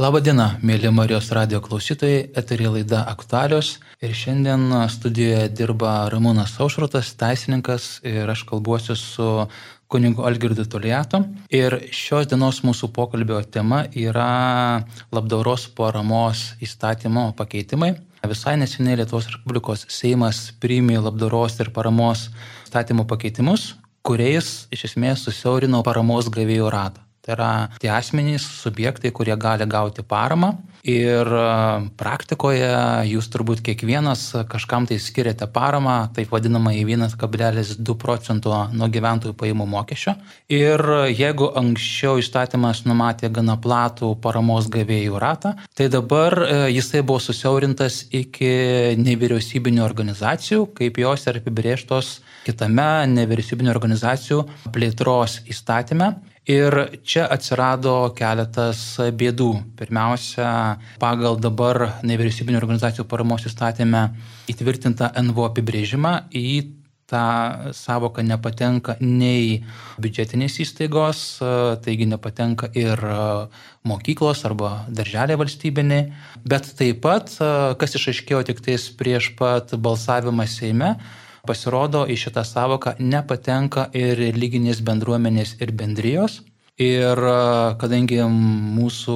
Labadiena, mėly Marijos radio klausytojai, eterė laida aktualios ir šiandien studijoje dirba Ramūnas Aušrotas, teisininkas ir aš kalbuosiu su kunigu Algirdu Toliato. Ir šios dienos mūsų pokalbio tema yra labdaros paramos įstatymo pakeitimai. Visai neseniai Lietuvos Respublikos Seimas priėmė labdaros ir paramos įstatymo pakeitimus, kuriais iš esmės susiaurino paramos gavėjų ratą. Tai yra tie asmenys, subjektai, kurie gali gauti paramą. Ir e, praktikoje jūs turbūt kiekvienas kažkam tai skiriate paramą, taip vadinamą į 1,2 procento nuo gyventojų pajamų mokesčio. Ir jeigu anksčiau įstatymas numatė gana platų paramos gavėjų ratą, tai dabar e, jisai buvo susiaurintas iki nevyriausybinių organizacijų, kaip jos yra apibrieštos kitame nevyriausybinio organizacijų plėtros įstatyme. Ir čia atsirado keletas bėdų. Pirmiausia, pagal dabar nevyriausybinio organizacijų paramos įstatymę įtvirtintą NVO apibrėžimą į tą savoką nepatenka nei biudžetinės įstaigos, taigi nepatenka ir mokyklos arba darželė valstybinė, bet taip pat, kas išaiškėjo tik tais prieš pat balsavimą Seime, Pasirodo, į šitą savoką nepatenka ir religinės bendruomenės ir bendrijos. Ir kadangi mūsų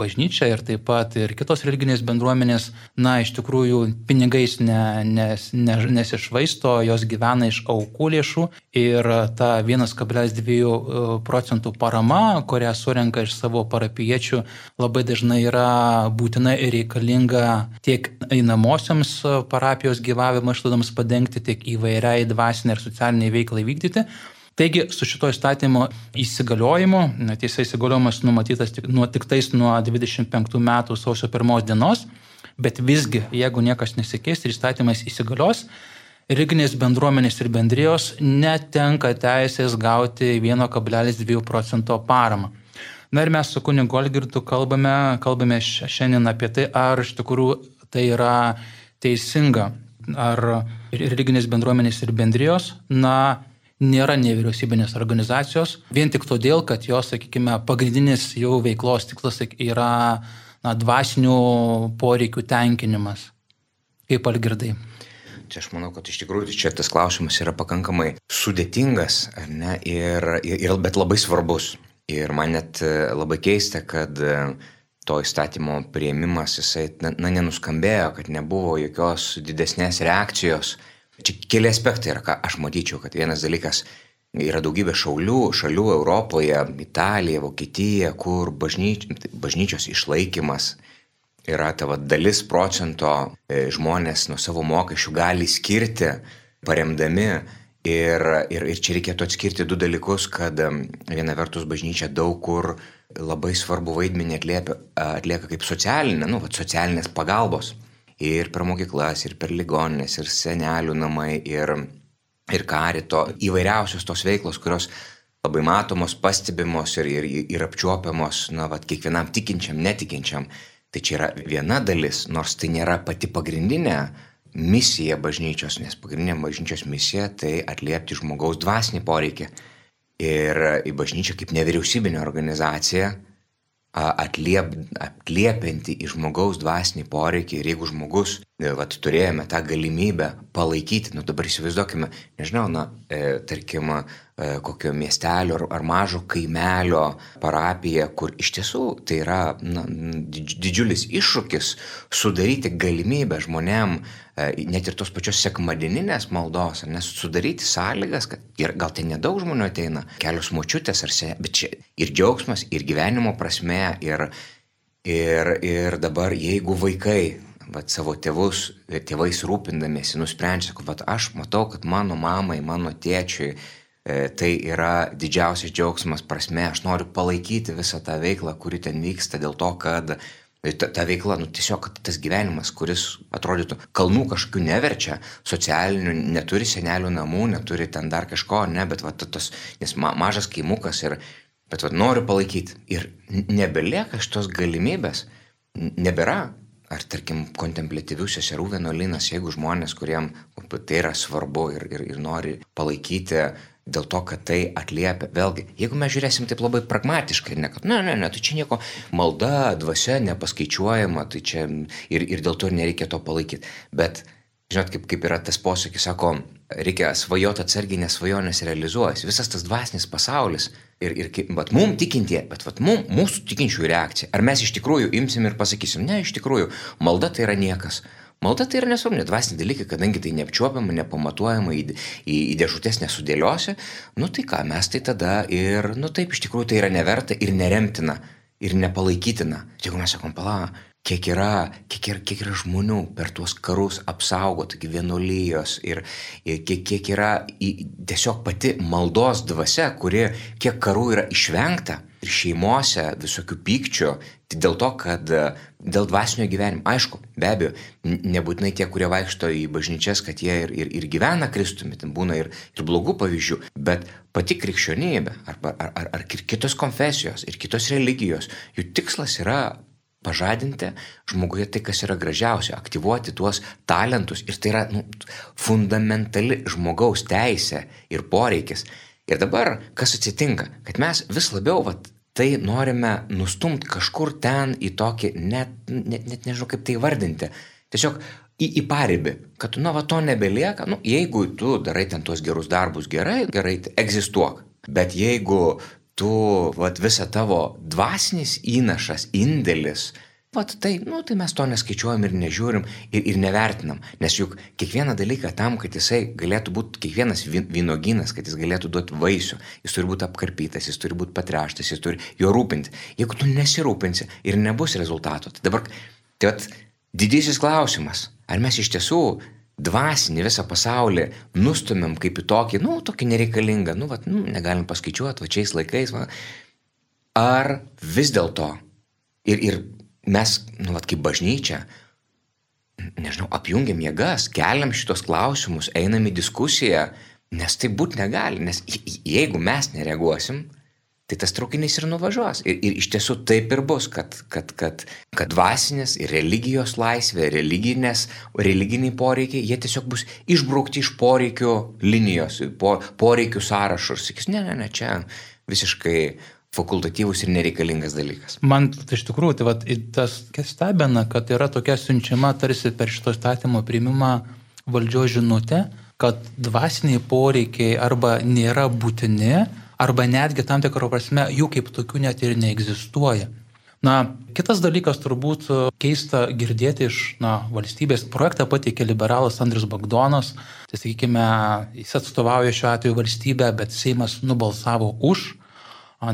bažnyčia ir taip pat ir kitos religinės bendruomenės, na, iš tikrųjų pinigais ne, nes, ne, nesišvaisto, jos gyvena iš aukų lėšų ir ta 1,2 procentų parama, kurią surenka iš savo parapiečių, labai dažnai yra būtina ir reikalinga tiek einamosiams parapijos gyvavimo išlaidoms padengti, tiek įvairiai dvasiniai ir socialiniai veiklai vykdyti. Taigi su šito įstatymo įsigaliojimu, tiesa įsigaliojimas numatytas tik, nuo, tik tais nuo 25 metų sausio 1 dienos, bet visgi, jeigu niekas nesikeis ir įstatymas įsigalios, religinės bendruomenės ir bendrijos netenka teisės gauti 1,2 procento paramą. Na ir mes su kunigu Olgirtu kalbame, kalbame šiandien apie tai, ar iš tikrųjų tai yra teisinga, ar religinės bendruomenės ir bendrijos, na, nėra nevyriausybinės organizacijos, vien tik todėl, kad jos, sakykime, pagrindinis jau veiklos tikslas yra na, dvasinių poreikių tenkinimas. Kaip algirdai? Čia aš manau, kad iš tikrųjų čia tas klausimas yra pakankamai sudėtingas, ne, ir, ir, bet labai svarbus. Ir man net e, labai keista, kad e, to įstatymo prieimimas, jisai, na, nenuskambėjo, kad nebuvo jokios didesnės reakcijos Čia keli aspektai yra, ką aš matyčiau, kad vienas dalykas yra daugybė šaulių, šalių Europoje, Italija, Vokietija, kur bažnyč, bažnyčios išlaikymas yra ta va, dalis procento e, žmonės nuo savo mokesčių gali skirti, paremdami. Ir, ir, ir čia reikėtų atskirti du dalykus, kad viena vertus bažnyčia daug kur labai svarbu vaidmenį atlieka, atlieka kaip socialinė, nu, va, socialinės pagalbos ir per mokyklas, ir per ligoninės, ir senelių namai, ir, ir karito, įvairiausios tos veiklos, kurios labai matomos, pastebimos ir, ir, ir apčiuopiamos, na, va, kiekvienam tikinčiam, netikinčiam. Tai čia yra viena dalis, nors tai nėra pati pagrindinė misija bažnyčios, nes pagrindinė bažnyčios misija tai atliepti žmogaus dvasinį poreikį. Ir į bažnyčią kaip nevyriausybinė organizacija atliep, atliepianti į žmogaus dvasinį poreikį ir jeigu žmogus, vat, turėjome tą galimybę palaikyti, nu dabar įsivaizduokime, nežinau, na, e, tarkim, e, kokio miestelio ar, ar mažo kaimelio parapija, kur iš tiesų tai yra na, didžiulis iššūkis sudaryti galimybę žmonėm E, net ir tos pačios sekmadieninės maldos, nes sudaryti sąlygas, kad ir gal ten nedaug žmonių ateina, kelios močiutės ar se, bet čia ir džiaugsmas, ir gyvenimo prasme, ir, ir, ir dabar jeigu vaikai vat, savo tėvus, tėvais rūpindamėsi, nusprendžia, kad vat, aš matau, kad mano mamai, mano tėčiui e, tai yra didžiausias džiaugsmas prasme, aš noriu palaikyti visą tą veiklą, kuri ten vyksta dėl to, kad ta, ta veikla, nu, tiesiog tas gyvenimas, kuris atrodytų kalnų kažkokių neverčia, socialinių, neturi senelių namų, neturi ten dar kažko, ne, bet va, tas, nes ma, mažas kaimukas ir, bet va, noriu palaikyti. Ir nebelieka šitos galimybės, nebėra. Ar tarkim kontemplatyvių seserų vienuolynas, jeigu žmonės, kuriem tai yra svarbu ir, ir, ir nori palaikyti dėl to, kad tai atliepia. Vėlgi, jeigu mes žiūrėsim taip labai pragmatiškai, ne, kad, ne, ne, ne, tai čia nieko, malda, dvasia nepaskaičiuojama, tai čia ir, ir dėl to nereikia to palaikyti. Bet, žinot, kaip, kaip yra tas posakis, sako, reikia svajoti atsargiai, nes svajonės realizuojasi. Visas tas dvasinis pasaulis ir, ir bet mum tikintie, bet vat, mum, mūsų tikinčių reakcija. Ar mes iš tikrųjų imsim ir pasakysim, ne, iš tikrųjų, malda tai yra niekas. Malda tai yra nesvarbu, dvasiniai dalykai, kadangi tai neapčiuopiama, nepamatuojama, į, į, į dėžutės nesudėliosi, nu tai ką, mes tai tada ir, nu taip, iš tikrųjų tai yra neverta ir neremtina ir nepalaikytina. Jeigu mes sakom, pala, kiek yra, kiek yra, kiek yra žmonių per tuos karus apsaugota, vienuolijos ir, ir kiek, kiek yra į, tiesiog pati maldos dvasia, kuri kiek karų yra išvengta ir šeimose visokių pykčių, tai dėl to, kad dėl dvasinio gyvenimo, aišku, be abejo, nebūtinai tie, kurie vaikšto į bažnyčias, kad jie ir, ir, ir gyvena Kristumi, ten būna ir, ir blogų pavyzdžių, bet pati krikščionybė arba, ar, ar, ar kitos konfesijos ir kitos religijos, jų tikslas yra pažadinti žmoguje tai, kas yra gražiausia, aktyvuoti tuos talentus. Ir tai yra nu, fundamentali žmogaus teisė ir poreikis. Ir dabar kas atsitinka, kad mes vis labiau vat, tai norime nustumti kažkur ten į tokį, net, net, net nežinau kaip tai vardinti, tiesiog į, į paribį, kad nu va to nebelieka, nu jeigu tu darai ten tuos gerus darbus gerai, gerai, egzistuok. Bet jeigu tu, vat visą tavo dvasinis įnašas, indėlis, Vat tai, nu, tai mes to neskaičiuojam ir nežiūrim ir, ir nevertinam. Nes juk kiekvieną dalyką tam, kad jisai galėtų būti, kiekvienas vynogynas, kad jis galėtų duoti vaisių, jis turi būti apkarpytas, jis turi būti patreštas, jis turi jo rūpinti. Jeigu tu nesirūpinsi ir nebus rezultato, tai dabar, tai vat, didysis klausimas, ar mes iš tiesų dvasinį visą pasaulį nustumėm kaip į tokį, nu, tokį nereikalingą, nu, vat, nu, negalim paskaičiuoti, va šiais laikais, va. ar vis dėlto ir, ir mes, nu, vat, kaip bažnyčia, nežinau, apjungiam jėgas, keliam šitos klausimus, einam į diskusiją, nes tai būt negali, nes jeigu mes nereaguosim, tai tas traukinys ir nuvažiuos. Ir, ir iš tiesų taip ir bus, kad, kad, kad, kad dvasinės ir religijos laisvė, religinės, religiniai poreikiai, jie tiesiog bus išbraukti iš poreikių linijos, po, poreikių sąrašų ir sakys, ne, ne, ne, čia visiškai fakultatyvus ir nereikalingas dalykas. Man tai iš tikrųjų, tai vat, tas stebina, kad yra tokia siunčiama tarsi per šito statymo priimimą valdžios žinutė, kad dvasiniai poreikiai arba nėra būtini, arba netgi tam tikrą prasme jų kaip tokių net ir neegzistuoja. Na, kitas dalykas turbūt keista girdėti iš na, valstybės. Projektą pateikė liberalas Andris Bagdonas. Tai sakykime, jis atstovauja šiuo atveju valstybę, bet Seimas nubalsavo už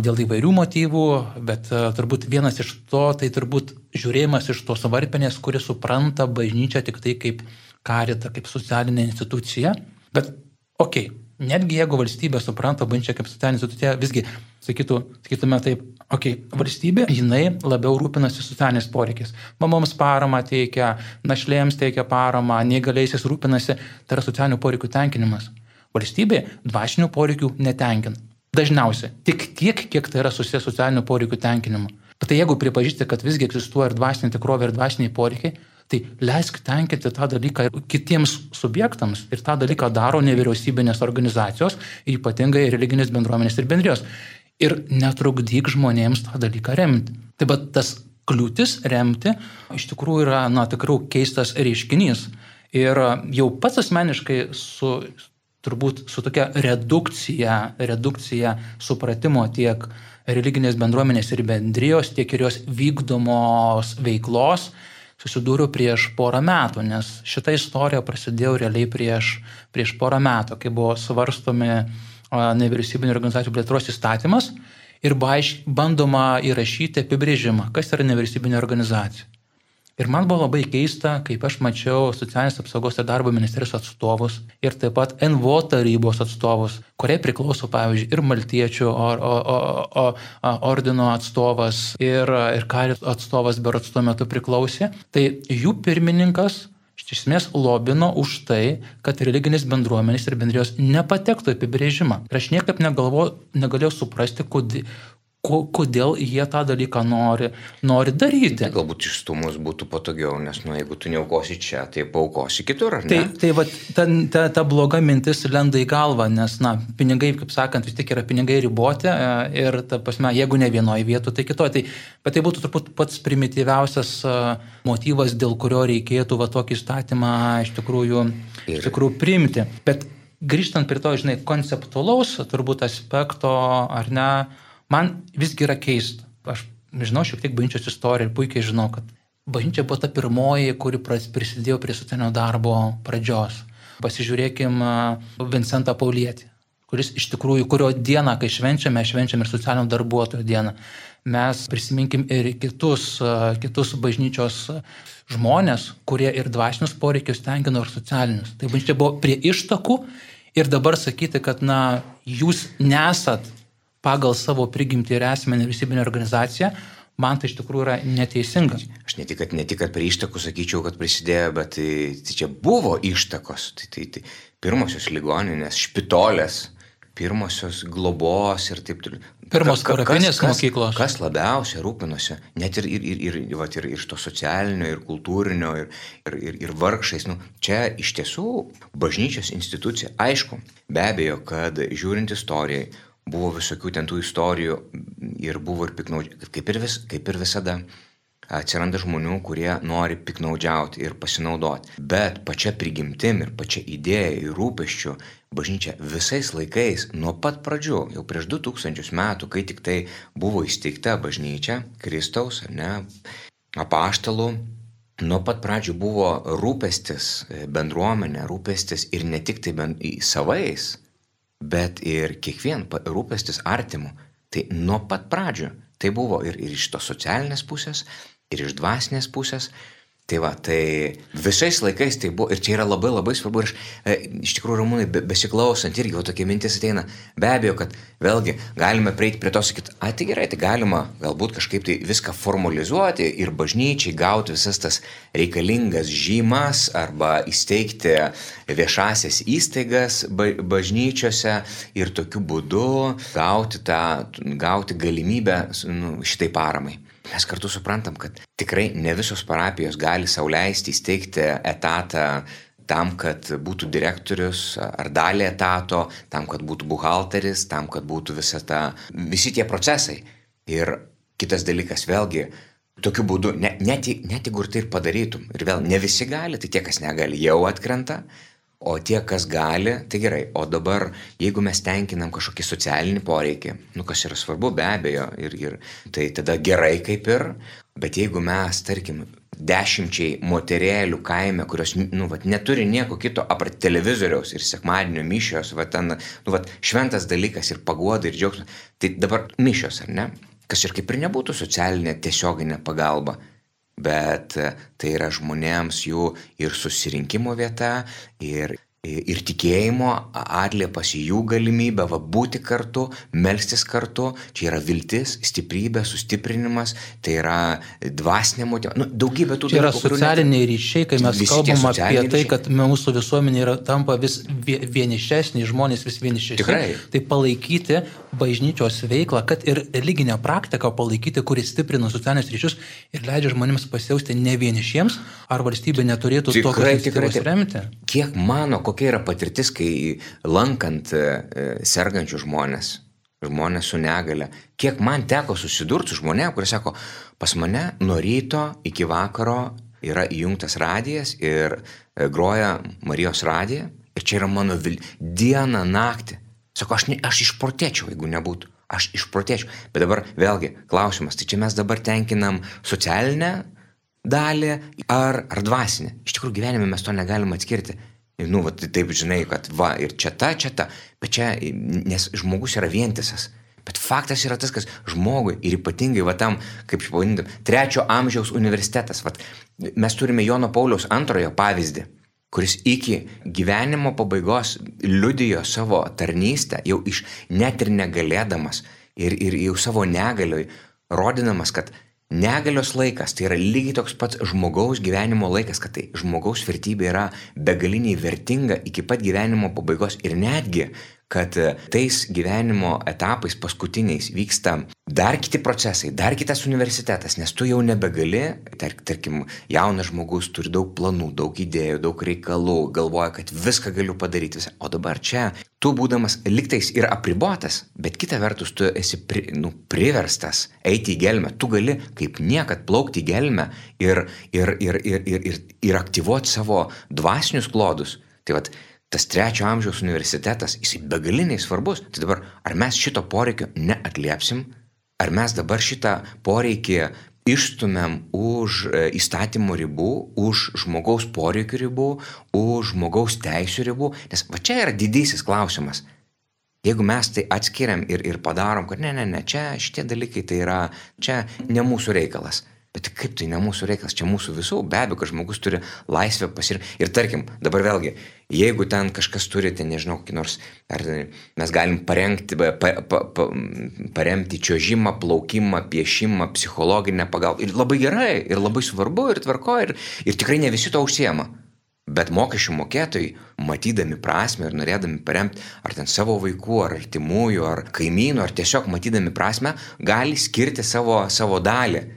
dėl įvairių motyvų, bet turbūt vienas iš to, tai turbūt žiūrėjimas iš tos varpinės, kuri supranta bažnyčią tik tai kaip karitą, kaip socialinę instituciją. Bet, okei, okay, netgi jeigu valstybė supranta bažnyčią kaip socialinę instituciją, visgi sakytų, sakytume taip, okei, okay, valstybė, jinai labiau rūpinasi socialiniais poreikiais. Mamoms paramą teikia, našlėms teikia paramą, neįgaliaisiais rūpinasi, tai yra socialinių poreikių tenkinimas. Valstybė dvasinių poreikių netenkina. Dažniausiai. Tik tiek, kiek tai yra susijęs socialinių poreikių tenkinimu. Bet tai jeigu pripažįsti, kad visgi egzistuoja ir dvasinė tikrovė, ir dvasiniai poreikiai, tai leisk tenkinti tą dalyką kitiems subjektams. Ir tą dalyką daro nevyriausybinės organizacijos, ypatingai religinės bendruomenės ir bendrijos. Ir netrukdyk žmonėms tą dalyką remti. Tai bet tas kliūtis remti iš tikrųjų yra, na, tikrai keistas reiškinys. Ir jau pats asmeniškai su turbūt su tokia redukcija, redukcija supratimo tiek religinės bendruomenės ir bendrijos, tiek ir jos vykdomos veiklos susidūriau prieš porą metų, nes šita istorija prasidėjo realiai prieš, prieš porą metų, kai buvo svarstomi nevyriausybinio organizacijų plėtros įstatymas ir bandoma įrašyti apibrėžimą, kas yra nevyriausybinė organizacija. Ir man buvo labai keista, kaip aš mačiau socialinės apsaugos ir darbo ministerijos atstovus ir taip pat NVO tarybos atstovus, kurie priklauso, pavyzdžiui, ir Maltiečių or, o, o, o, ordino atstovas ir, ir Karit atstovas berots tuo metu priklausė. Tai jų pirmininkas iš esmės lobino už tai, kad religinės bendruomenės ir bendrijos nepatektų į apibrėžimą. Ir aš niekaip negalvo, negalėjau suprasti, kodėl ko, kodėl jie tą dalyką nori, nori daryti. Tai galbūt išstumus būtų patogiau, nes nu, jeigu tu neaukosi čia, tai paukosi kitur, Tai, tai va, ta, ta, ta bloga mintis lenda į galvą, nes, na, pinigai, kaip sakant, vis tik yra pinigai riboti e, ir, ta prasme, jeigu ne vienoje vietoje, tai kitoje. Tai, bet tai būtų turbūt pats primityviausias e, motyvas, dėl kurio reikėtų va tokį įstatymą iš tikrųjų, Ir- iš tikrųjų priimti. Bet grįžtant prie to, žinai, konceptualaus turbūt aspekto, ar ne, man visgi yra keista. Aš žinau šiek tiek bažnyčios istoriją ir puikiai žinau, kad bažnyčia buvo ta pirmoji, kuri prisidėjo prie socialinio darbo pradžios. Pasižiūrėkim Vincentą Paulietį, kuris iš tikrųjų, kurio dieną, kai švenčiame, švenčiame ir socialinio darbuotojo dieną. Mes prisiminkim ir kitus, kitus bažnyčios žmonės, kurie ir dvasinius poreikius tenkino, ir socialinius. Tai bažnyčia buvo prie ištakų ir dabar sakyti, kad, na, jūs nesat pagal savo prigimtį ir esmę nevyriausybinė organizacija, man tai iš tikrųjų yra neteisinga. Aš ne tik, kad, ne tik, kad prie ištakų sakyčiau, kad prisidėjo, bet tai, tai čia buvo ištakos. Tai, tai, tai pirmosios ligoninės, špitolės, pirmosios globos ir taip toliau. Pirmos Ka- ka- parapinės mokyklos. Kas labiausiai rūpinosi, net ir, ir, ir, ir, vat, ir, ir iš to socialinio, ir kultūrinio, ir, ir, ir, ir vargšais. Nu, čia iš tiesų bažnyčios institucija. Aišku, be abejo, kad žiūrint istorijai, buvo visokių ten tų istorijų ir buvo ir piknaudžių, kaip, ir vis, kaip ir visada. Atsiranda žmonių, kurie nori piknaudžiauti ir pasinaudoti. Bet pačia prigimtim ir pačia idėja ir rūpeščiu bažnyčia visais laikais, nuo pat pradžių, jau prieš 2000 metų, kai tik tai buvo įsteigta bažnyčia, Kristaus, ne, apaštalų, nuo pat pradžių buvo rūpestis e, bendruomenė, rūpestis ir ne tik tai ben, savais, bet ir kiekvien rūpestis artimu. Tai nuo pat pradžių tai buvo ir, ir iš tos socialinės pusės, ir iš dvasinės pusės. Tai va, tai visais laikais tai buvo ir čia yra labai labai svarbu ir aš, e, iš tikrųjų, Ramūnai, be, besiklausant irgi jau tokia mintis ateina, be abejo, kad vėlgi galime prieiti prie to sakyti, ai tai gerai, tai galima galbūt kažkaip tai viską formalizuoti ir bažnyčiai gauti visas tas reikalingas žymas arba įsteigti viešasias įstaigas ba bažnyčiose ir tokiu būdu gauti, tą, gauti galimybę nu, šitai paramai. Mes kartu suprantam, kad tikrai ne visos parapijos gali sauliaisti įsteigti etatą tam, kad būtų direktorius ar dalį etato, tam, kad būtų buhalteris, tam, kad būtų visa ta, visi tie procesai. Ir kitas dalykas, vėlgi, tokiu būdu, ne, net, jei- net jeigu ir tai ir padarytum, ir vėl ne visi gali, tai tie, kas negali, jau atkrenta, o tie, kas gali, tai gerai. O dabar, jeigu mes tenkinam kažkokį socialinį poreikį, nu kas yra svarbu, be abejo, ir, ir tai tada gerai kaip ir, bet jeigu mes, tarkim, dešimčiai moterėlių kaime, kurios, nu, vat, neturi nieko kito apart televizoriaus ir sekmadienio mišios, va ten, nu, vat, šventas dalykas ir pagoda ir džiaugsmas, tai dabar mišios, ar ne? Kas ir kaip ir nebūtų socialinė tiesioginė pagalba, bet e, tai yra žmonėms jų ir susirinkimo vieta, ir, ir tikėjimo atliepas į jų galimybę va, būti kartu, melstis kartu, čia yra viltis, stiprybė, sustiprinimas, tai yra dvasinė motyvacija, nu, daugybė tų Čia yra kurių net- socialiniai ryšiai, kai mes kalbam apie socialiniai tai, ryšiai. kad mūsų visuomenė yra, tampa vis vie- vienišesnė, žmonės vis vienišesni. Tikrai. Tai palaikyti bažnyčios veiklą, kad ir religinę praktiką palaikyti, kuris stiprina socialinius ryšius ir leidžia žmonėms pasijausti ne vienišiems, ar valstybė neturėtų Tikrai, tokius tikrai, remti. Kiek mano, kokia yra patirtis, kai lankant e, e, sergančių žmonės, žmonės su negale, kiek man teko susidurti su žmonėmis, kurie sako, pas mane nuo ryto iki vakaro yra įjungtas radijas ir e, groja Marijos radija ir čia yra mano vil... diena, naktį. Sako, aš, ne, aš išprotėčiau, jeigu nebūtų. Aš išprotėčiau. Bet dabar vėlgi klausimas, tai čia mes dabar tenkinam socialinę dalį ar, ar dvasinę. Iš tikrųjų gyvenime mes to negalim atskirti. Nu, va, tai taip žinai, kad va, ir čia ta, čia ta, bet čia, nes žmogus yra vientisas. Bet faktas yra tas, kad žmogui ir ypatingai va tam, kaip pavadintam, trečio amžiaus universitetas, va, mes turime Jono Pauliaus antrojo pavyzdį, kuris iki gyvenimo pabaigos liudijo savo tarnystę, jau iš net ir negalėdamas ir, ir jau savo negalioj, rodydamas, kad Negalios laikas tai yra lygiai toks pats žmogaus gyvenimo laikas, kad tai žmogaus vertybė yra begaliniai vertinga iki pat gyvenimo pabaigos ir netgi, kad e, tais gyvenimo etapais paskutiniais vyksta dar kiti procesai, dar kitas universitetas, nes tu jau nebegali, tar, tarkim, jaunas žmogus turi daug planų, daug idėjų, daug reikalų, galvoja, kad viską galiu padaryti. Visą. O dabar čia, tu būdamas liktais ir apribotas, bet kita vertus tu esi pri, nu, priverstas eiti į gelmę, tu gali kaip niekad plaukti į gelmę ir, ir, ir, ir, ir, ir, ir aktyvuoti savo dvasinius klodus. Tai vad, tas trečio amžiaus universitetas, jisai begaliniai svarbus. Tai dabar, ar mes šito poreikio neatliepsim, ar mes dabar šitą poreikį išstumėm už e, įstatymų ribų, už žmogaus poreikių ribų, už žmogaus teisų ribų, nes va čia yra didysis klausimas. Jeigu mes tai atskiriam ir, ir padarom, kad ne, ne, ne, čia šitie dalykai tai yra, čia ne mūsų reikalas. Bet kaip tai ne mūsų reikalas, čia mūsų visų, be abejo, kad žmogus turi laisvę pasirinkti. Ir tarkim, dabar vėlgi, jeigu ten kažkas turi, ten nežinau, kokį nors, ar mes galim parengti, pa, pa, pa, paremti čiožimą, plaukimą, piešimą, psichologinę pagalbą. Ir labai gerai, ir labai svarbu, ir tvarko, ir, ir tikrai ne visi to užsiema. Bet mokesčių mokėtojai, matydami prasme ir norėdami paremti ar ten savo vaikų, ar artimųjų, ar kaimynų, ar tiesiog matydami prasme, gali skirti savo, savo dalį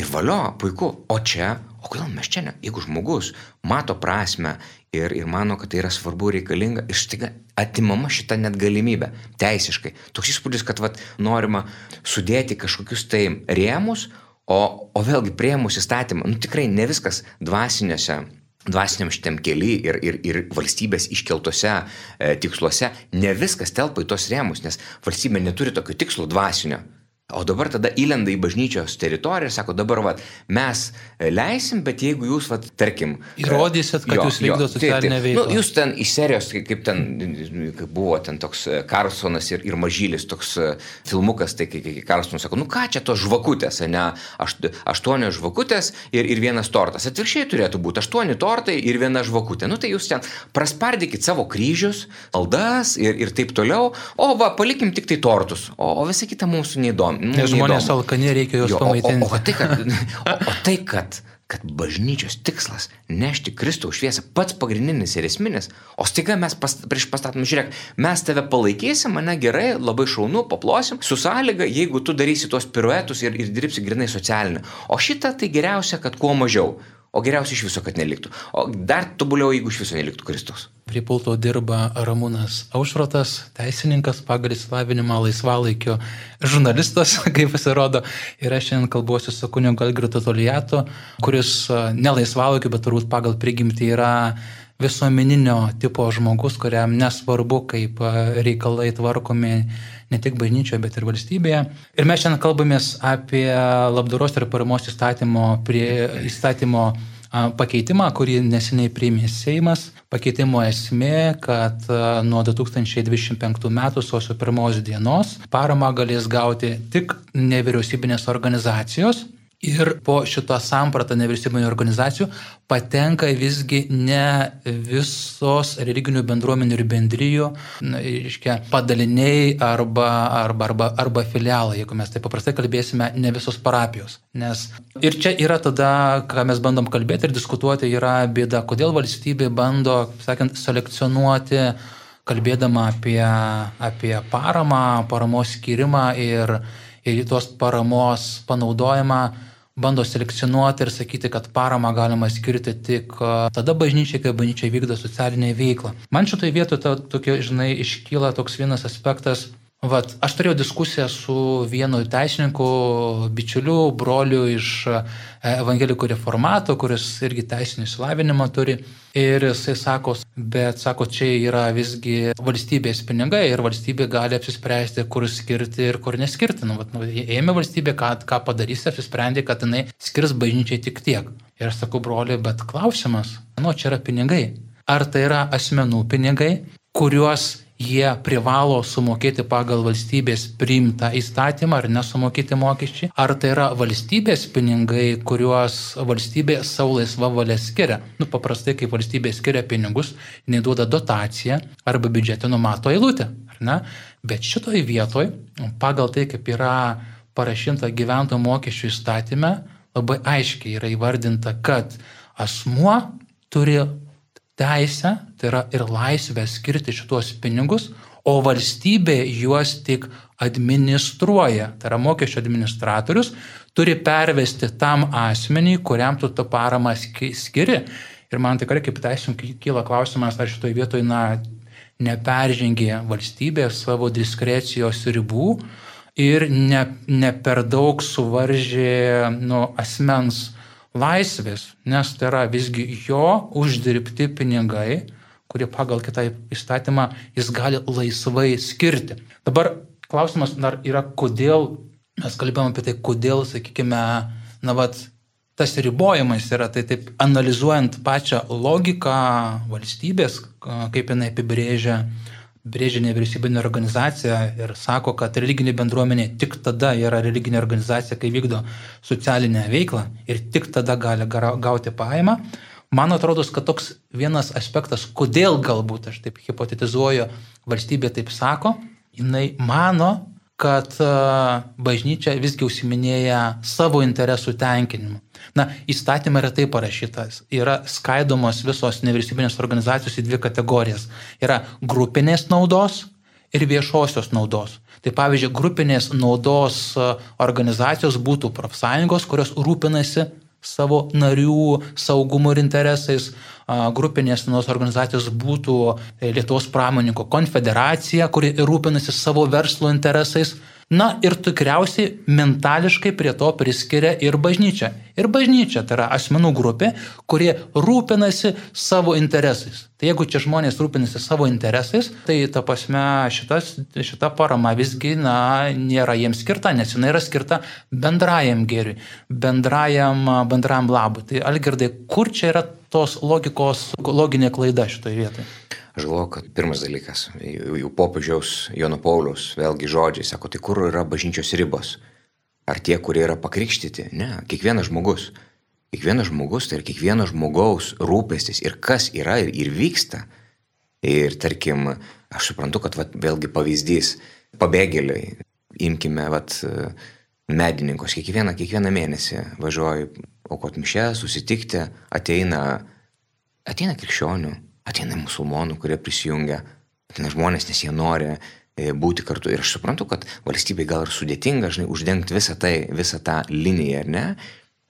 Ir valio, puiku. O čia, o kodėl mes čia ne? Jeigu žmogus mato prasme ir, ir mano, kad tai yra svarbu reikalinga, iš tiga atimama šita net galimybė, teisiškai. Toks įspūdis, kad vat, norima sudėti kažkokius tai rėmus, o, o vėlgi priemus įstatymą, nu tikrai ne viskas dvasiniuose dvasiniam šitam keli ir, ir, ir valstybės iškeltose e, tiksluose, ne viskas telpa į tos rėmus, nes valstybė neturi tokio tikslo dvasinio. O dabar tada įlenda į bažnyčios teritoriją ir sako, dabar vat, mes leisim, bet jeigu jūs, vat, tarkim... Įrodysit, kad jo, jūs vykdote socialinę veiklą. Nu, jūs ten iš serijos, kaip ten kaip buvo ten toks Karlsonas ir, ir Mažylis, toks filmukas, tai kai, kai Karlsonas sako, nu ką čia tos žvakutės, ne, Aš, aštuonios žvakutės ir, ir vienas tortas. Atvirkščiai turėtų būti aštuoni tortai ir viena žvakutė. Nu tai jūs ten praspardykit savo kryžius, aldas ir, ir taip toliau, o va, palikim tik tai tortus, o, o visa kita mums neįdomi. Nes žmonės alkani reikia juos pamaitinti. O, o, o tai, kad, o, o tai, kad kad bažnyčios tikslas - nešti Kristaus šviesą, pats pagrindinis ir esminis, o staiga mes pas, prieš pastatom, žiūrėk, mes tave palaikysim, mane gerai, labai šaunu, paplosim, su sąlyga, jeigu tu darysi tuos piruetus ir, ir dirbsi grinai socialinį. O šitą tai geriausia, kad kuo mažiau. O geriausia iš viso, kad neliktų. O dar tobuliau, jeigu iš viso neliktų Kristus. Prie pulto dirba Ramūnas Aušrotas, teisininkas pagal įsilavinimą laisvalaikio žurnalistas, kaip pasirodo. Ir aš šiandien kalbuosiu su kunigu Algirdu Toliatu, kuris ne laisvalaikiu, bet turbūt pagal prigimtį yra visuomeninio tipo žmogus, kuriam nesvarbu, kaip reikalai tvarkomi ne tik bažnyčioje, bet ir valstybėje. Ir mes šiandien kalbamės apie labdaros ir paramos įstatymo, prie, įstatymo pakeitimą, kurį neseniai priėmė Seimas. Pakeitimo esmė, kad nuo 2025 m. sausio 1 dienos paramą galės gauti tik nevyriausybinės organizacijos Ir po šito sampratą nevyriausybinio organizacijų patenka visgi ne visos religinių bendruomenių ir bendryjų, reiškia, padaliniai arba, arba, arba, arba filialai, jeigu mes taip paprastai kalbėsime, ne visos parapijos. Nes ir čia yra tada, ką mes bandom kalbėti ir diskutuoti, yra bėda, kodėl valstybė bando, sakant, selekcionuoti kalbėdama apie, apie paramą, paramos skirimą ir, ir tos paramos panaudojimą bando selekcionuoti ir sakyti, kad paramą galima skirti tik tada bažnyčiai, kai bažnyčia vykdo socialinę veiklą. Man šitoje vietoje tokia, žinai, iškyla toks vienas aspektas, Vat, aš turėjau diskusiją su vienu teisininku, bičiuliu, broliu iš e, evangelikų reformato, kuris irgi teisinį išsilavinimą turi. Ir jisai sako, bet sako, čia yra visgi valstybės pinigai ir valstybė gali apsispręsti, kur skirti ir kur neskirti. Nu, vat, nu, ėmė valstybė, ką, ką padarys, apsisprendė, kad jinai skirs bažnyčiai tik tiek. Ir aš sakau, broli, bet klausimas, nu, čia yra pinigai. Ar tai yra asmenų pinigai, kuriuos jie privalo sumokėti pagal valstybės priimtą įstatymą ar nesumokėti mokesčiai, ar tai yra valstybės pinigai, kuriuos valstybė savo laisva valia skiria. Nu, paprastai, kai valstybė skiria pinigus, neduoda dotaciją arba biudžetą numato eilutę, ar ne? Bet šitoj vietoj, pagal tai, kaip yra parašinta gyventojų mokesčių įstatymė, labai aiškiai yra įvardinta, kad asmuo turi teisę, tai yra ir laisvę skirti šituos pinigus, o valstybė juos tik administruoja. Tai yra mokesčio administratorius turi pervesti tam asmeniui, kuriam tu tą paramą skiri. Ir man tikrai kaip teisininkui kyla klausimas, ar šitoje vietoje na, neperžengė valstybė savo diskrecijos ribų ir ne, ne per daug suvaržė nu, asmens laisvės, nes tai yra visgi jo uždirbti pinigai, kurie pagal kitą įstatymą jis gali laisvai skirti. Dabar klausimas dar yra, kodėl mes kalbėjome apie tai, kodėl, sakykime, na, vat, tas ribojimas yra, tai taip analizuojant pačią logiką valstybės, kaip jinai apibrėžia, brėžia nevyriausybinė organizacija ir sako, kad religinė bendruomenė tik tada yra religinė organizacija, kai vykdo socialinę veiklą ir tik tada gali gauti paėmą. Man atrodo, kad toks vienas aspektas, kodėl galbūt aš taip hipotetizuoju, valstybė taip sako, jinai mano, kad bažnyčia visgi užsiminėja savo interesų tenkinimu. Na, įstatymai yra taip parašytas. Yra skaidomos visos nevyriausybinės organizacijos į dvi kategorijas. Yra grupinės naudos ir viešosios naudos. Tai pavyzdžiui, grupinės naudos organizacijos būtų profsąjungos, kurios rūpinasi savo narių saugumo ir interesais. Grupinės naudos organizacijos būtų Lietuvos pramoninko konfederacija, kuri rūpinasi savo verslo interesais. Na ir tikriausiai mentališkai prie to priskiria ir bažnyčia. Ir bažnyčia tai yra asmenų grupė, kurie rūpinasi savo interesais. Tai jeigu čia žmonės rūpinasi savo interesais, tai ta prasme šitas, šita parama visgi na, nėra jiems skirta, nes jinai yra skirta bendrajam gėriui, bendrajam, bendrajam labui. Tai Algirdai, kur čia yra tos logikos, loginė klaida šitoje vietoje? Aš galvoju, kad pirmas dalykas, jų popiežiaus Jono Paulius, vėlgi žodžiai, sako, tai kur yra bažnyčios ribos? Ar tie, kurie yra pakrikštyti? Ne, kiekvienas žmogus. Kiekvienas žmogus tai ir kiekvieno žmogaus rūpestis ir kas yra ir, ir vyksta. Ir tarkim, aš suprantu, kad vat, vėlgi pavyzdys, pabėgėliai, imkime vat, medininkos, kiekvieną, kiekvieną mėnesį važiuoju aukot mišę, susitikti, ateina, ateina krikščionių, ateina musulmonų, kurie prisijungia, ateina žmonės, nes jie nori e, būti kartu. Ir aš suprantu, kad valstybei gal ir sudėtinga, žinai, uždengti visą, tai, visą tą liniją, ar ne?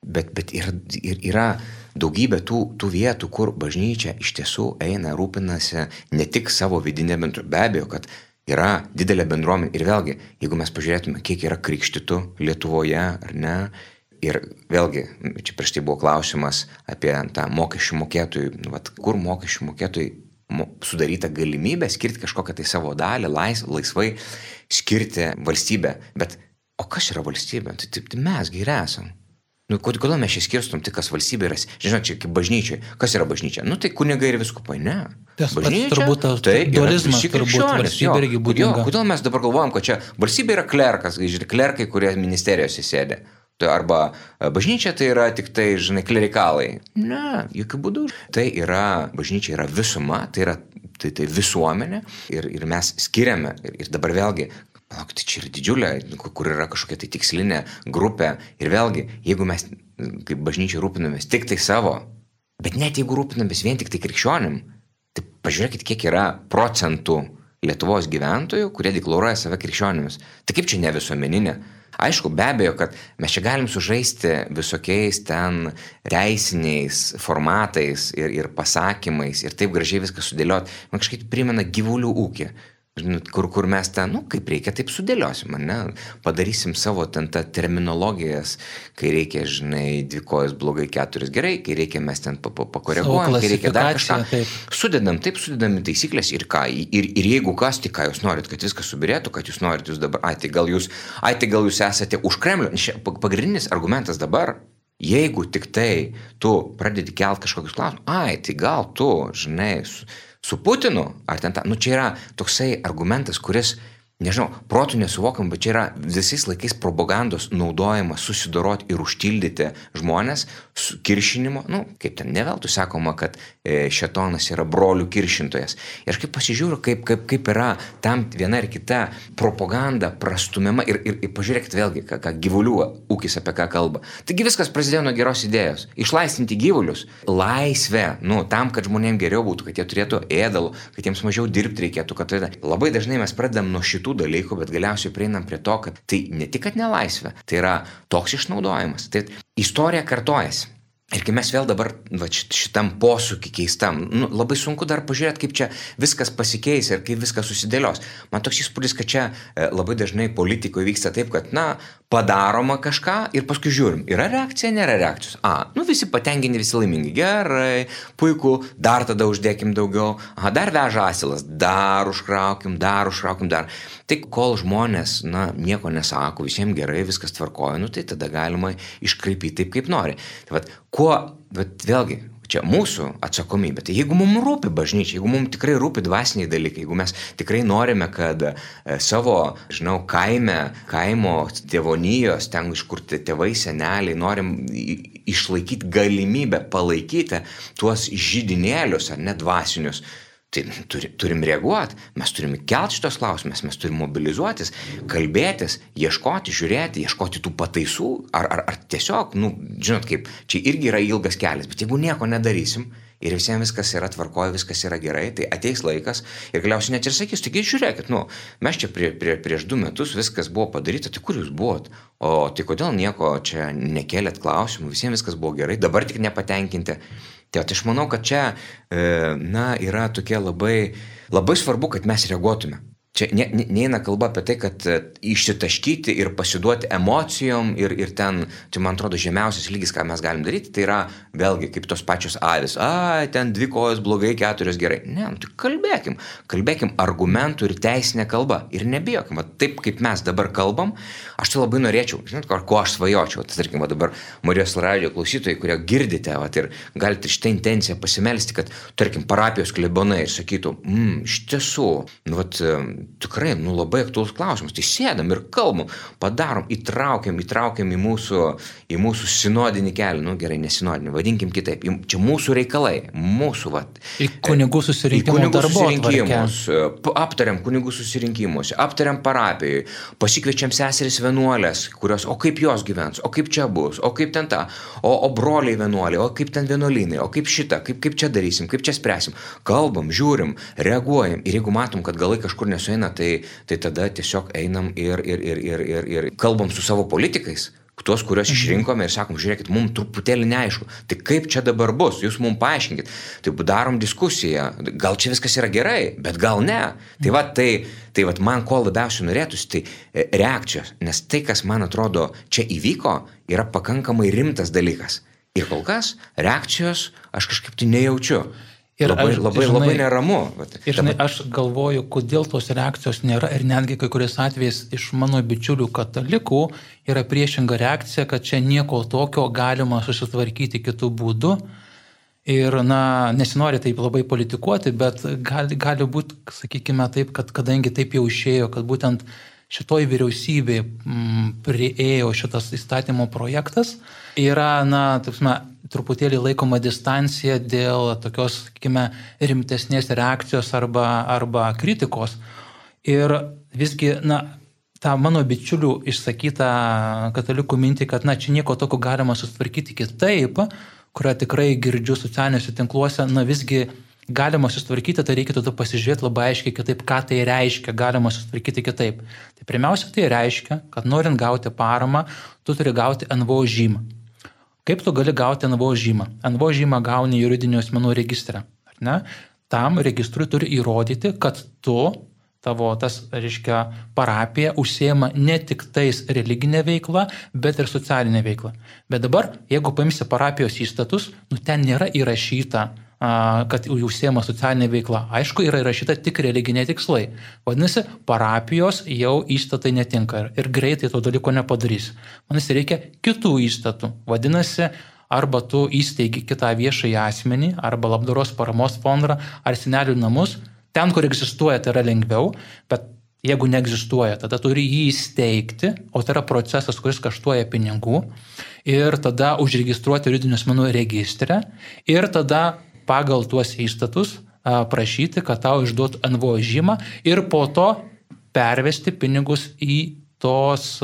Bet, bet yra, yra daugybė tų, tų vietų, kur bažnyčia iš tiesų eina, rūpinasi ne tik savo vidinė bendruomenė, be abejo, kad yra didelė bendruomenė. Ir vėlgi, jeigu mes pažiūrėtume, kiek yra krikštytų Lietuvoje, ar ne, Ir vėlgi, čia prieš tai buvo klausimas apie tą mokesčių mokėtojų, nu, vat, kur mokesčių mokėtojai sudaryta galimybė skirti kažkokią tai savo dalį, lais, laisvai skirti valstybę. Bet o kas yra valstybė? Tai, tai, tai mes geri esam. Nu, kodėl mes čia skirstum tik, kas valstybė yra, žinot, čia kaip bažnyčiai. Kas yra bažnyčia? Nu, tai kunigai ir viskupai, ne. Tas bažnyčia, turbūt tas tai dualizmas, turbūt valstybė irgi būdinga. Kodėl mes dabar galvojam, kad čia valstybė yra klerkas, žiūrėk, klerkai, kurie ministerijose sėdė. Arba e, bažnyčia tai yra tik tai, žinai, klerikalai. Ne, jokių būdų. Tai yra, bažnyčia yra visuma, tai yra tai, tai visuomenė ir, ir mes skiriame. Ir, ir dabar vėlgi, palauk, tai čia yra didžiulė, kur yra kažkokia tai tikslinė grupė. Ir vėlgi, jeigu mes kaip bažnyčia rūpinamės tik tai savo, bet net jeigu rūpinamės vien tik tai krikščionim, tai pažiūrėkit, kiek yra procentų Lietuvos gyventojų, kurie deklaruoja save krikščionimis. Tai kaip čia ne visuomeninė? Aišku, be abejo, kad mes čia galim sužaisti visokiais ten teisiniais formatais ir, ir pasakymais ir taip gražiai viską sudėlioti. Man kažkaip primena gyvulių ūkį kur, kur mes ten, nu, kaip reikia, taip sudėliosim, ne? Padarysim savo ten tą terminologijas, kai reikia, žinai, dvi kojas blogai, keturis gerai, kai reikia mes ten pakoreguojam, kai reikia dar kažką. Taip. Sudedam, taip sudedam taisyklės ir ką. Ir, ir jeigu kas, tai ką jūs norit, kad viskas subirėtų, kad jūs norit, jūs dabar, ai, tai gal jūs, ai, tai gal jūs esate už Kremlių. Pagrindinis argumentas dabar Jeigu tik tai tu pradedi kelt kažkokius klausimus, ai, tai gal tu, žinai, su, su Putinu, ar ten ta, nu čia yra toksai argumentas, kuris nežinau, protų nesuvokiam, bet čia yra visais laikais propagandos naudojimas susidoroti ir užtildyti žmonės kiršinimo, nu, kaip ten neveltui sakoma, kad e, šetonas yra brolių kiršintojas. Ir aš kaip pasižiūriu, kaip, kaip, kaip yra tam viena ir kita propaganda prastumiama ir, ir, ir pažiūrėkit vėlgi, ką, ką gyvulių ūkis apie ką kalba. Taigi viskas prasidėjo nuo geros idėjos. Išlaisvinti gyvulius. Laisvė, nu, tam, kad žmonėms geriau būtų, kad jie turėtų ėdalų, kad jiems mažiau dirbti reikėtų, kad tai labai dažnai mes pradedam nuo šitų dalykų, bet galiausiai prieinam prie to, kad tai ne tik, kad nelaisvė, tai yra toks išnaudojimas. Tai istorija kartojasi. Ir kai mes vėl dabar va, šitam posūkį keistam, nu, labai sunku dar pažiūrėti, kaip čia viskas pasikeis ir kaip viskas susidėlios. Man toks įspūdis, kad čia e, labai dažnai politikoje vyksta taip, kad, na, padaroma kažką ir paskui žiūrim, yra reakcija, nėra reakcijos. A, nu visi patenkinti, visi laimingi, gerai, puiku, dar tada uždėkim daugiau, aha, dar veža asilas, dar užkraukim, dar užkraukim, dar. Tai kol žmonės, na, nieko nesako, visiems gerai, viskas tvarkoja, nu tai tada galima iškraipyti taip, kaip nori. Tai vad, kuo, bet vėlgi, čia mūsų atsakomybė. Tai jeigu mums rūpi bažnyčia, jeigu mums tikrai rūpi dvasiniai dalykai, jeigu mes tikrai norime, kad e, savo, žinau, kaime, kaimo tėvonijos, ten iš kur tėvai, seneliai, norim išlaikyti galimybę palaikyti tuos žydinėlius ar net dvasinius, Tai turi, turim reaguoti, mes turim kelti šitos klausimus, mes turim mobilizuotis, kalbėtis, ieškoti, žiūrėti, ieškoti tų pataisų, ar, ar, ar tiesiog, nu, žinot kaip, čia irgi yra ilgas kelias, bet jeigu nieko nedarysim ir visiems viskas yra tvarkoje, viskas yra gerai, tai ateis laikas ir galiausiai net ir sakys, taigi žiūrėkit, nu, mes čia prie, prie, prieš du metus viskas buvo padaryta, tai kur jūs buvot, o tai kodėl nieko čia nekėlėt klausimų, visiems viskas buvo gerai, dabar tik nepatenkinti. Tai aš manau, kad čia, e, na, yra tokie labai, labai svarbu, kad mes reaguotume. Čia ne, ne, neina kalba apie tai, kad e, išsitaškyti ir pasiduoti emocijom ir, ir ten, čia man atrodo, žemiausias lygis, ką mes galim daryti, tai yra vėlgi kaip tos pačios avis. A, ten dvi kojos blogai, keturios gerai. Ne, nu, tai kalbėkim. Kalbėkim argumentų ir teisinę kalbą. Ir nebijokim. Va, taip kaip mes dabar kalbam, aš tai labai norėčiau, žinot, ko aš svajočiau. Tai tarkim, va, dabar Marijos radio klausytojai, kurie girdite, va, ir galite šitą intenciją pasimelsti, kad, tarkim, parapijos klebonai ir sakytų, mm, iš tiesų, nu, va, tikrai, nu, labai aktuolus klausimas. Tai sėdam ir kalbam, padarom, įtraukiam, įtraukiam į mūsų, į mūsų sinodinį kelią, nu gerai, nesinodinį, vadinkim kitaip, čia mūsų reikalai, mūsų, va. Į kunigų susirinkimus. Į kunigų susirinkimus, aptariam kunigų susirinkimus, aptariam parapijai, pasikviečiam seseris vienuolės, kurios, o kaip jos gyvens, o kaip čia bus, o kaip ten ta, o, o broliai vienuoliai, o kaip ten vienuolinai, o kaip šitą, kaip, kaip čia darysim, kaip čia spręsim. Kalbam, žiūrim, reaguojam ir jeigu matom, kad galai kažkur nesuėjo, sueina, tai, tai tada tiesiog einam ir, ir, ir, ir, ir, ir kalbam su savo politikais tuos, kuriuos mhm. išrinkome ir sakom, žiūrėkit, mums truputėlį neaišku, tai kaip čia dabar bus, jūs mums paaiškinkit, tai darom diskusiją, gal čia viskas yra gerai, bet gal ne. Tai va, tai, tai va, man ko labiausiai norėtųsi, tai e, reakcijos, nes tai, kas man atrodo čia įvyko, yra pakankamai rimtas dalykas. Ir kol kas reakcijos aš kažkaip tai nejaučiu. Ir labai, aš, labai, žinai, labai neramu. Ir žinai, aš galvoju, kodėl tos reakcijos nėra ir netgi kai kuriais atvejais iš mano bičiulių katalikų yra priešinga reakcija, kad čia nieko tokio galima susitvarkyti kitų būdų. Ir, na, nesinori taip labai politikuoti, bet gali, gali būti, sakykime taip, kad kadangi taip jau išėjo, kad būtent šitoj vyriausybė m, prieėjo šitas įstatymo projektas, yra, na, taip, truputėlį laikoma distancija dėl tokios, sakykime, rimtesnės reakcijos arba, arba kritikos. Ir visgi, na, tą mano bičiulių išsakytą katalikų mintį, kad, na, čia nieko tokio galima sustvarkyti kitaip, kurią tikrai girdžiu socialiniuose tinkluose, na, visgi galima sustvarkyti, tai reikia tada pasižiūrėti labai aiškiai kitaip, ką tai reiškia, galima sustvarkyti kitaip. Tai pirmiausia, tai reiškia, kad norint gauti paramą, tu turi gauti NVO žymą. Kaip tu gali gauti NVO žymą? NVO žymą gauni juridinių asmenų registrą. Tam registrui turi įrodyti, kad tu, tavo tas, reiškia, parapija užsiema ne tik tais religinė veikla, bet ir socialinė veikla. Bet dabar, jeigu paimsi parapijos įstatus, nu ten nėra įrašyta kad užsiema socialinė veikla. Aišku, yra įrašyta tik religiniai tikslai. Vadinasi, parapijos jau įstatai netinka ir greitai to dalyko nepadarys. Vadinasi, reikia kitų įstatų. Vadinasi, arba tu įsteigi kitą viešąjį asmenį, arba labdaros paramos fondą, ar senelių namus. Ten, kur egzistuoja, tai yra lengviau, bet Jeigu neegzistuoja, tada turi jį įsteigti, o tai yra procesas, kuris kaštuoja pinigų, ir tada užregistruoti juridinių asmenų registrę, ir tada pagal tuos įstatus prašyti, kad tau išduotų NVO žymą ir po to pervesti pinigus į tos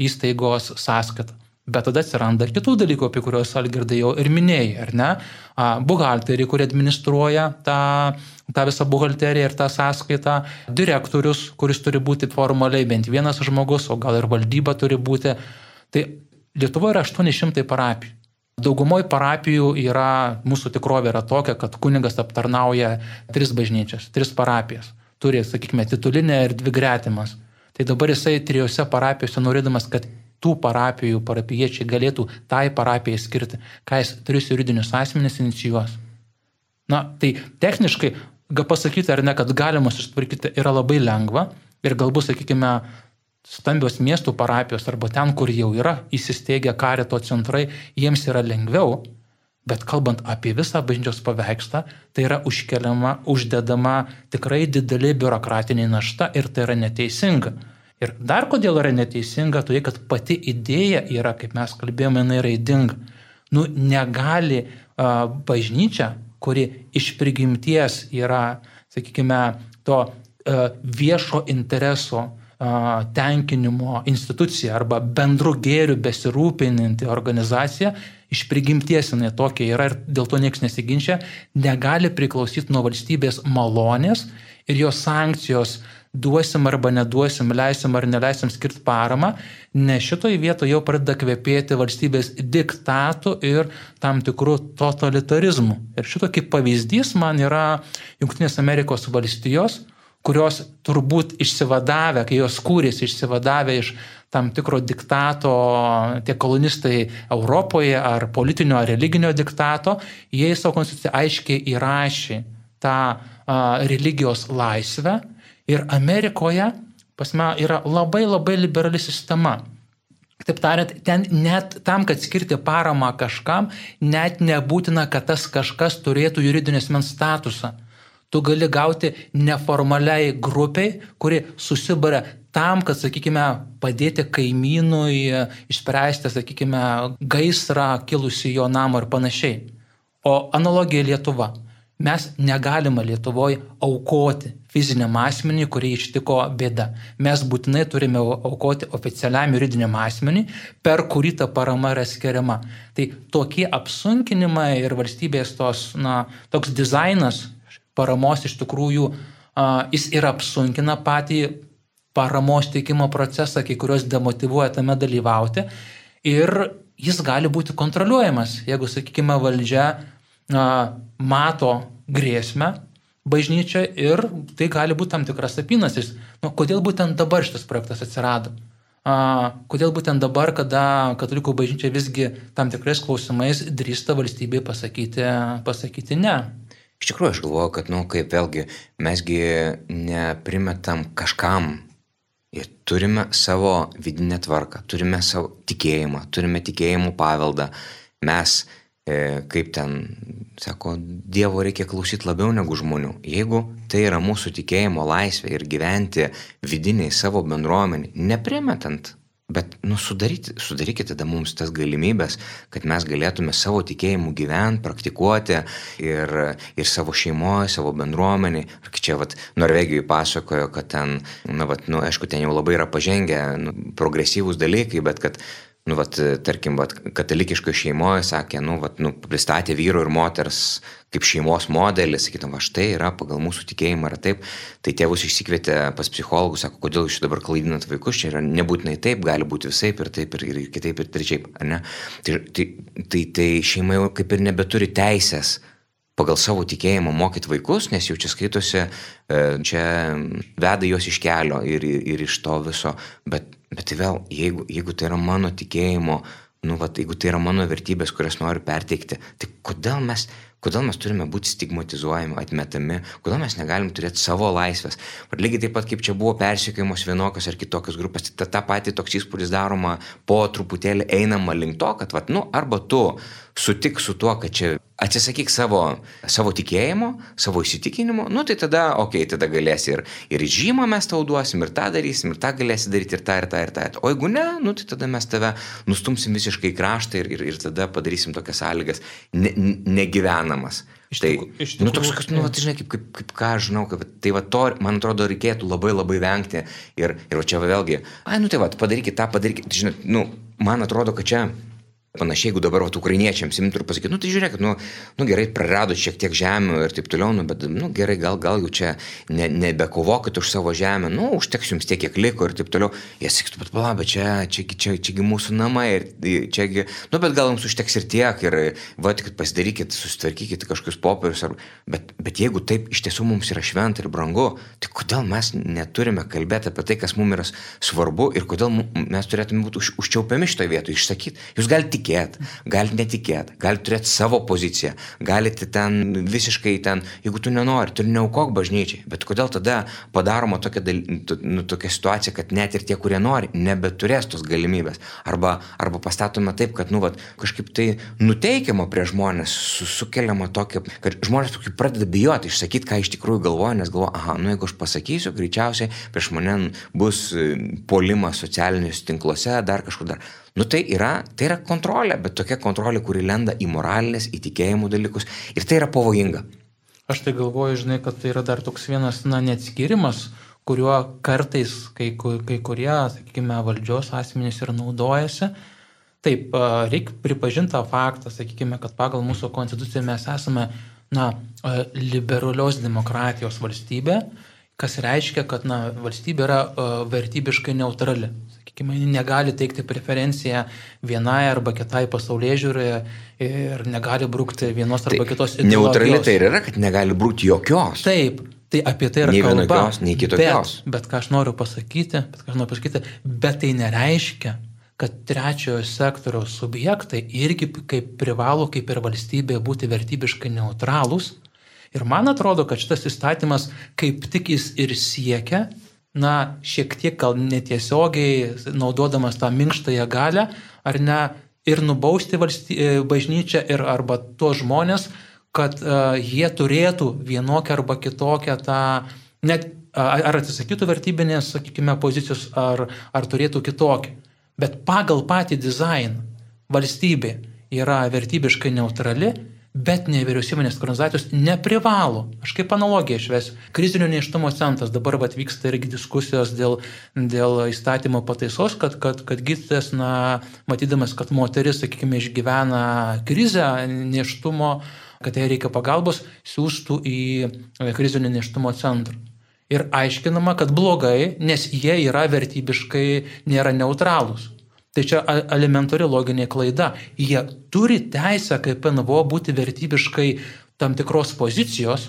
įstaigos sąskaitą. Bet tada atsiranda ir kitų dalykų, apie kuriuos Algirdai jau ir minėjai, ar ne? Buhalteriai, kurie administruoja tą, tą visą buhalteriją ir tą sąskaitą, direktorius, kuris turi būti formaliai bent vienas žmogus, o gal ir valdyba turi būti. Tai Lietuvoje yra 800 parapijų. Daugumoje parapijų yra, mūsų tikrovė yra tokia, kad kunigas aptarnauja tris bažnyčias, tris parapijas. Turi, sakykime, titulinę ir dvi gretimas. Tai dabar jisai trijose parapijose norėdamas, kad tų parapijų parapiečiai galėtų tai parapijai skirti, ką jis tris juridinius asmenys inicijuos. Na, tai techniškai, gal pasakyti ar ne, kad galima susitvarkyti yra labai lengva ir galbūt, sakykime, stambios miestų parapijos arba ten, kur jau yra įsisteigę karito centrai, jiems yra lengviau, bet kalbant apie visą bažnyčios paveikslą, tai yra užkeliama, uždedama tikrai didelė biurokratinė našta ir tai yra neteisinga. Ir dar kodėl yra neteisinga, tai kad pati idėja yra, kaip mes kalbėjome, jinai yra įdinga. Nu, negali uh, bažnyčia, kuri iš prigimties yra, sakykime, to uh, viešo intereso uh, tenkinimo institucija arba bendru gėriu besirūpininti organizacija, iš prigimties jinai tokia yra ir dėl to niekas nesiginčia, negali priklausyti nuo valstybės malonės ir jos sankcijos duosim arba neduosim, leisim ar neleisim skirti paramą, nes šitoje vietoje jau pradeda kvepėti valstybės diktatų ir tam tikrų totalitarizmų. Ir šitokį pavyzdys man yra Junktinės Amerikos valstijos, kurios turbūt išsivadavę, kai jos kūrėsi išsivadavę iš tam tikro diktato, tie kolonistai Europoje ar politinio ar religinio diktato, jie į savo konstituciją aiškiai įrašė tą a, religijos laisvę Ir Amerikoje pasme yra labai labai liberali sistema. Taip tariant, ten net tam, kad skirti paramą kažkam, net nebūtina, kad tas kažkas turėtų juridinės mens statusą. Tu gali gauti neformaliai grupiai, kuri susibara tam, kad, sakykime, padėti kaimynui išspręsti, sakykime, gaisrą kilusi jo namo ir panašiai. O analogija Lietuva. Mes negalime Lietuvoje aukoti fiziniam asmeniui, kurį ištiko bėda. Mes būtinai turime aukoti oficialiam juridiniam asmeniui, per kurį ta parama yra skiriama. Tai tokie apsunkinimai ir valstybės tos, na, toks dizainas paramos iš tikrųjų, a, jis ir apsunkina patį paramos teikimo procesą, kai kurios demotivuoja tame dalyvauti. Ir jis gali būti kontroliuojamas, jeigu, sakykime, valdžia mato grėsmę bažnyčia ir tai gali būti tam tikras apynasis. Nu, kodėl būtent dabar šitas projektas atsirado? A, kodėl būtent dabar, kada katalikų bažnyčia visgi tam tikrais klausimais drįsta valstybei pasakyti, pasakyti ne? Iš tikrųjų, aš galvoju, kad, na, nu, kaip vėlgi, mesgi neprimetam kažkam ir turime savo vidinę tvarką, turime savo tikėjimą, turime tikėjimų paveldą. Mes E, kaip ten, sako, Dievo reikia klausyti labiau negu žmonių. Jeigu tai yra mūsų tikėjimo laisvė ir gyventi vidiniai savo bendruomenį, neprimetant, bet nu, sudaryti, sudarykite tada mums tas galimybės, kad mes galėtume savo tikėjimu gyventi, praktikuoti ir, ir savo šeimoje, savo bendruomenį. Ar čia vat, Norvegijoje pasakojo, kad ten, na, vat, nu, aišku, ten jau labai yra pažengę nu, progresyvūs dalykai, bet kad nu, vat, tarkim, vat, katalikiškoje šeimoje sakė, nu, vat, nu, pristatė vyro ir moters kaip šeimos modelį, sakytum, va štai yra pagal mūsų tikėjimą yra taip, tai tėvus išsikvietė pas psichologus, sako, kodėl jūs dabar klaidinat vaikus, čia yra nebūtinai taip, gali būti visai ir taip, ir, ir kitaip, ir trečiaip, ar ne? Tai, tai, tai, tai šeima jau kaip ir nebeturi teisės pagal savo tikėjimą mokyti vaikus, nes jau čia skaitosi, e, čia veda juos iš kelio ir, ir, ir iš to viso, bet Bet tai vėl, jeigu, jeigu tai yra mano tikėjimo, nu, va, jeigu tai yra mano vertybės, kurias noriu perteikti, tai kodėl mes, kodėl mes turime būti stigmatizuojami, atmetami, kodėl mes negalim turėti savo laisvės. Bet lygiai taip pat, kaip čia buvo persikėjimos vienokios ar kitokios grupės, tai ta, ta pati toks įspūdis daroma po truputėlį einama link to, kad, va, nu, arba tu sutik su tuo, kad čia atsisakyk savo, savo tikėjimo, savo įsitikinimo, nu tai tada, okei, okay, tada galėsi ir, ir žymą mes tau duosim, ir tą darysim, ir tą galėsi daryti, ir tą, ir tą, ir tą. O jeigu ne, nu tai tada mes tave nustumsim visiškai į kraštą ir, ir, ir tada padarysim tokias sąlygas ne, negyvenamas. Iš tai, iš tikrųjų, nu, toks, kad, nu, va, žinai, kaip, kaip, kaip ką aš žinau, kad, tai va to, man atrodo, reikėtų labai labai vengti. Ir, ir va čia va, vėlgi, ai, nu tai va, padarykit tą, padarykit, žinai, nu, man atrodo, kad čia Panašiai, jeigu dabar vat, ukrainiečiams imtų ir pasakytų, nu tai žiūrėkit, nu, nu gerai, praradot šiek tiek žemių ir taip toliau, nu, bet, nu gerai, gal, gal jau čia ne, nebekovokit už savo žemę, nu, užteks jums tiek, kiek liko ir taip toliau. Jie sakytų, bet pala, bet čia, čia, čia, čiagi mūsų namai ir čiagi, nu, bet gal jums užteks ir tiek ir, va, tik pasidarykit, susitvarkykit kažkokius popierius, ar, bet, bet jeigu taip iš tiesų mums yra šventa ir brangu, tai kodėl mes neturime kalbėti apie tai, kas mums yra svarbu ir kodėl mes turėtume būti už, užčiaupiami šitoje vietoje, išsakyti. Jūs galite tikėti, galite netikėti, galite turėti savo poziciją, galite ten visiškai ten, jeigu tu nenori, tu neaukok bažnyčiai, bet kodėl tada padaroma tokia, nu, tokia situacija, kad net ir tie, kurie nori, nebeturės tos galimybės. Arba, arba pastatome taip, kad, nu, vat, kažkaip tai nuteikiama prie žmonės, su, sukeliama tokia, kad žmonės pradeda bijoti išsakyti, ką iš tikrųjų galvoja, nes galvoja, aha, nu jeigu aš pasakysiu, greičiausiai prieš mane bus e, polimas socialiniuose tinkluose, dar kažkur dar. Nu tai yra, tai yra kontrolė, bet tokia kontrolė, kuri lenda į moralinės, į tikėjimų dalykus ir tai yra pavojinga. Aš tai galvoju, žinai, kad tai yra dar toks vienas, na, neatskirimas, kuriuo kartais kai, kai kurie, sakykime, valdžios asmenys ir naudojasi. Taip, reikia pripažinti tą faktą, sakykime, kad pagal mūsų konstituciją mes esame, na, liberalios demokratijos valstybė, kas reiškia, kad, na, valstybė yra vertybiškai neutrali sakykime, negali teikti preferenciją vienai arba kitai pasaulyje žiūroje ir negali brūkti vienos arba tai kitos ideologijos. Neutrali tai yra, kad negali brūkti jokios. Taip, tai apie tai yra nei kalba. Nei vienokios, nei kitokios. Bet, bet ką aš noriu pasakyti, bet ką aš noriu pasakyti, bet tai nereiškia, kad trečiojo sektoriaus subjektai irgi kaip privalo, kaip ir valstybė, būti vertybiškai neutralūs. Ir man atrodo, kad šitas įstatymas kaip tik jis ir siekia na, šiek tiek gal netiesiogiai, naudodamas tą minkštąją galę, ar ne, ir nubausti valsty, e, bažnyčią ir arba tuos žmonės, kad uh, jie turėtų vienokią arba kitokią tą, net ar atsisakytų vertybinės, sakykime, pozicijos, ar, ar turėtų kitokią. Bet pagal patį dizainą valstybė yra vertybiškai neutrali Bet nevyriausybinės organizacijos neprivalo, aš kaip analogiją išvesiu, krizinio neištumo centras, dabar vat, vyksta irgi diskusijos dėl, dėl įstatymo pataisos, kad, kad, kad gydytojas, na, matydamas, kad moteris, sakykime, išgyvena krizę neištumo, kad jai reikia pagalbos, siūstų į krizinio neištumo centrą. Ir aiškinama, kad blogai, nes jie yra vertybiškai, nėra neutralūs. Tai čia elementari loginė klaida. Jie turi teisę kaip NVO būti vertybiškai tam tikros pozicijos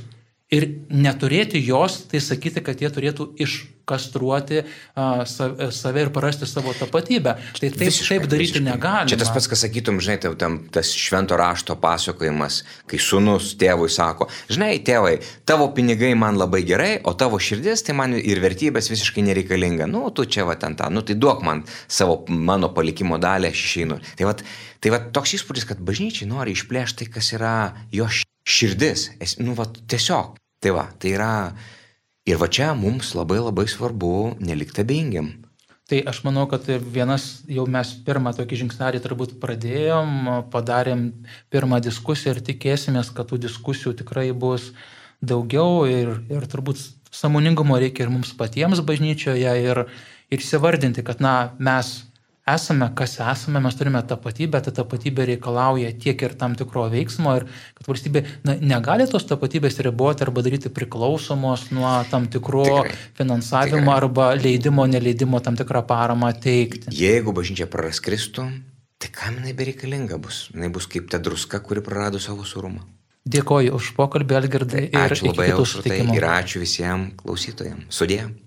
ir neturėti jos, tai sakyti, kad jie turėtų iškastruoti uh, save ir prarasti savo tapatybę. Tai taip, visiškai, taip daryti visiškai. negali. Čia tas pats, kas sakytum, žinai, tai tam, tas švento rašto pasakojimas, kai sunus tėvui sako, žinai, tėvai, tavo pinigai man labai gerai, o tavo širdis, tai man ir vertybės visiškai nereikalinga. Nu, tu čia va ten tą, nu tai duok man savo, mano palikimo dalį, aš išeinu. Tai va, tai va toks įspūdis, kad bažnyčiai nori išplėšti tai, kas yra jo širdis širdis, es, nu, va, tiesiog. Tai va, tai yra, ir va čia mums labai labai svarbu nelikti abejingiam. Tai aš manau, kad vienas jau mes pirmą tokį žingsnelį turbūt pradėjom, padarėm pirmą diskusiją ir tikėsimės, kad tų diskusijų tikrai bus daugiau ir, ir turbūt samoningumo reikia ir mums patiems bažnyčioje ir, ir įsivardinti, kad na, mes esame, kas esame, mes turime tapatybę, ta tapatybė reikalauja tiek ir tam tikro veiksmo ir kad valstybė na, negali tos tapatybės riboti arba daryti priklausomos nuo tam tikro tikrai, finansavimo tikrai. arba leidimo, neleidimo tam tikrą paramą teikti. Jeigu bažnyčia praras Kristų, tai kam jinai bereikalinga bus? Jinai bus kaip ta druska, kuri prarado savo surumą. Dėkoju už pokalbį, Algirdai. Tai ačiū labai už tai ir ačiū visiems klausytojams. Sudėjom.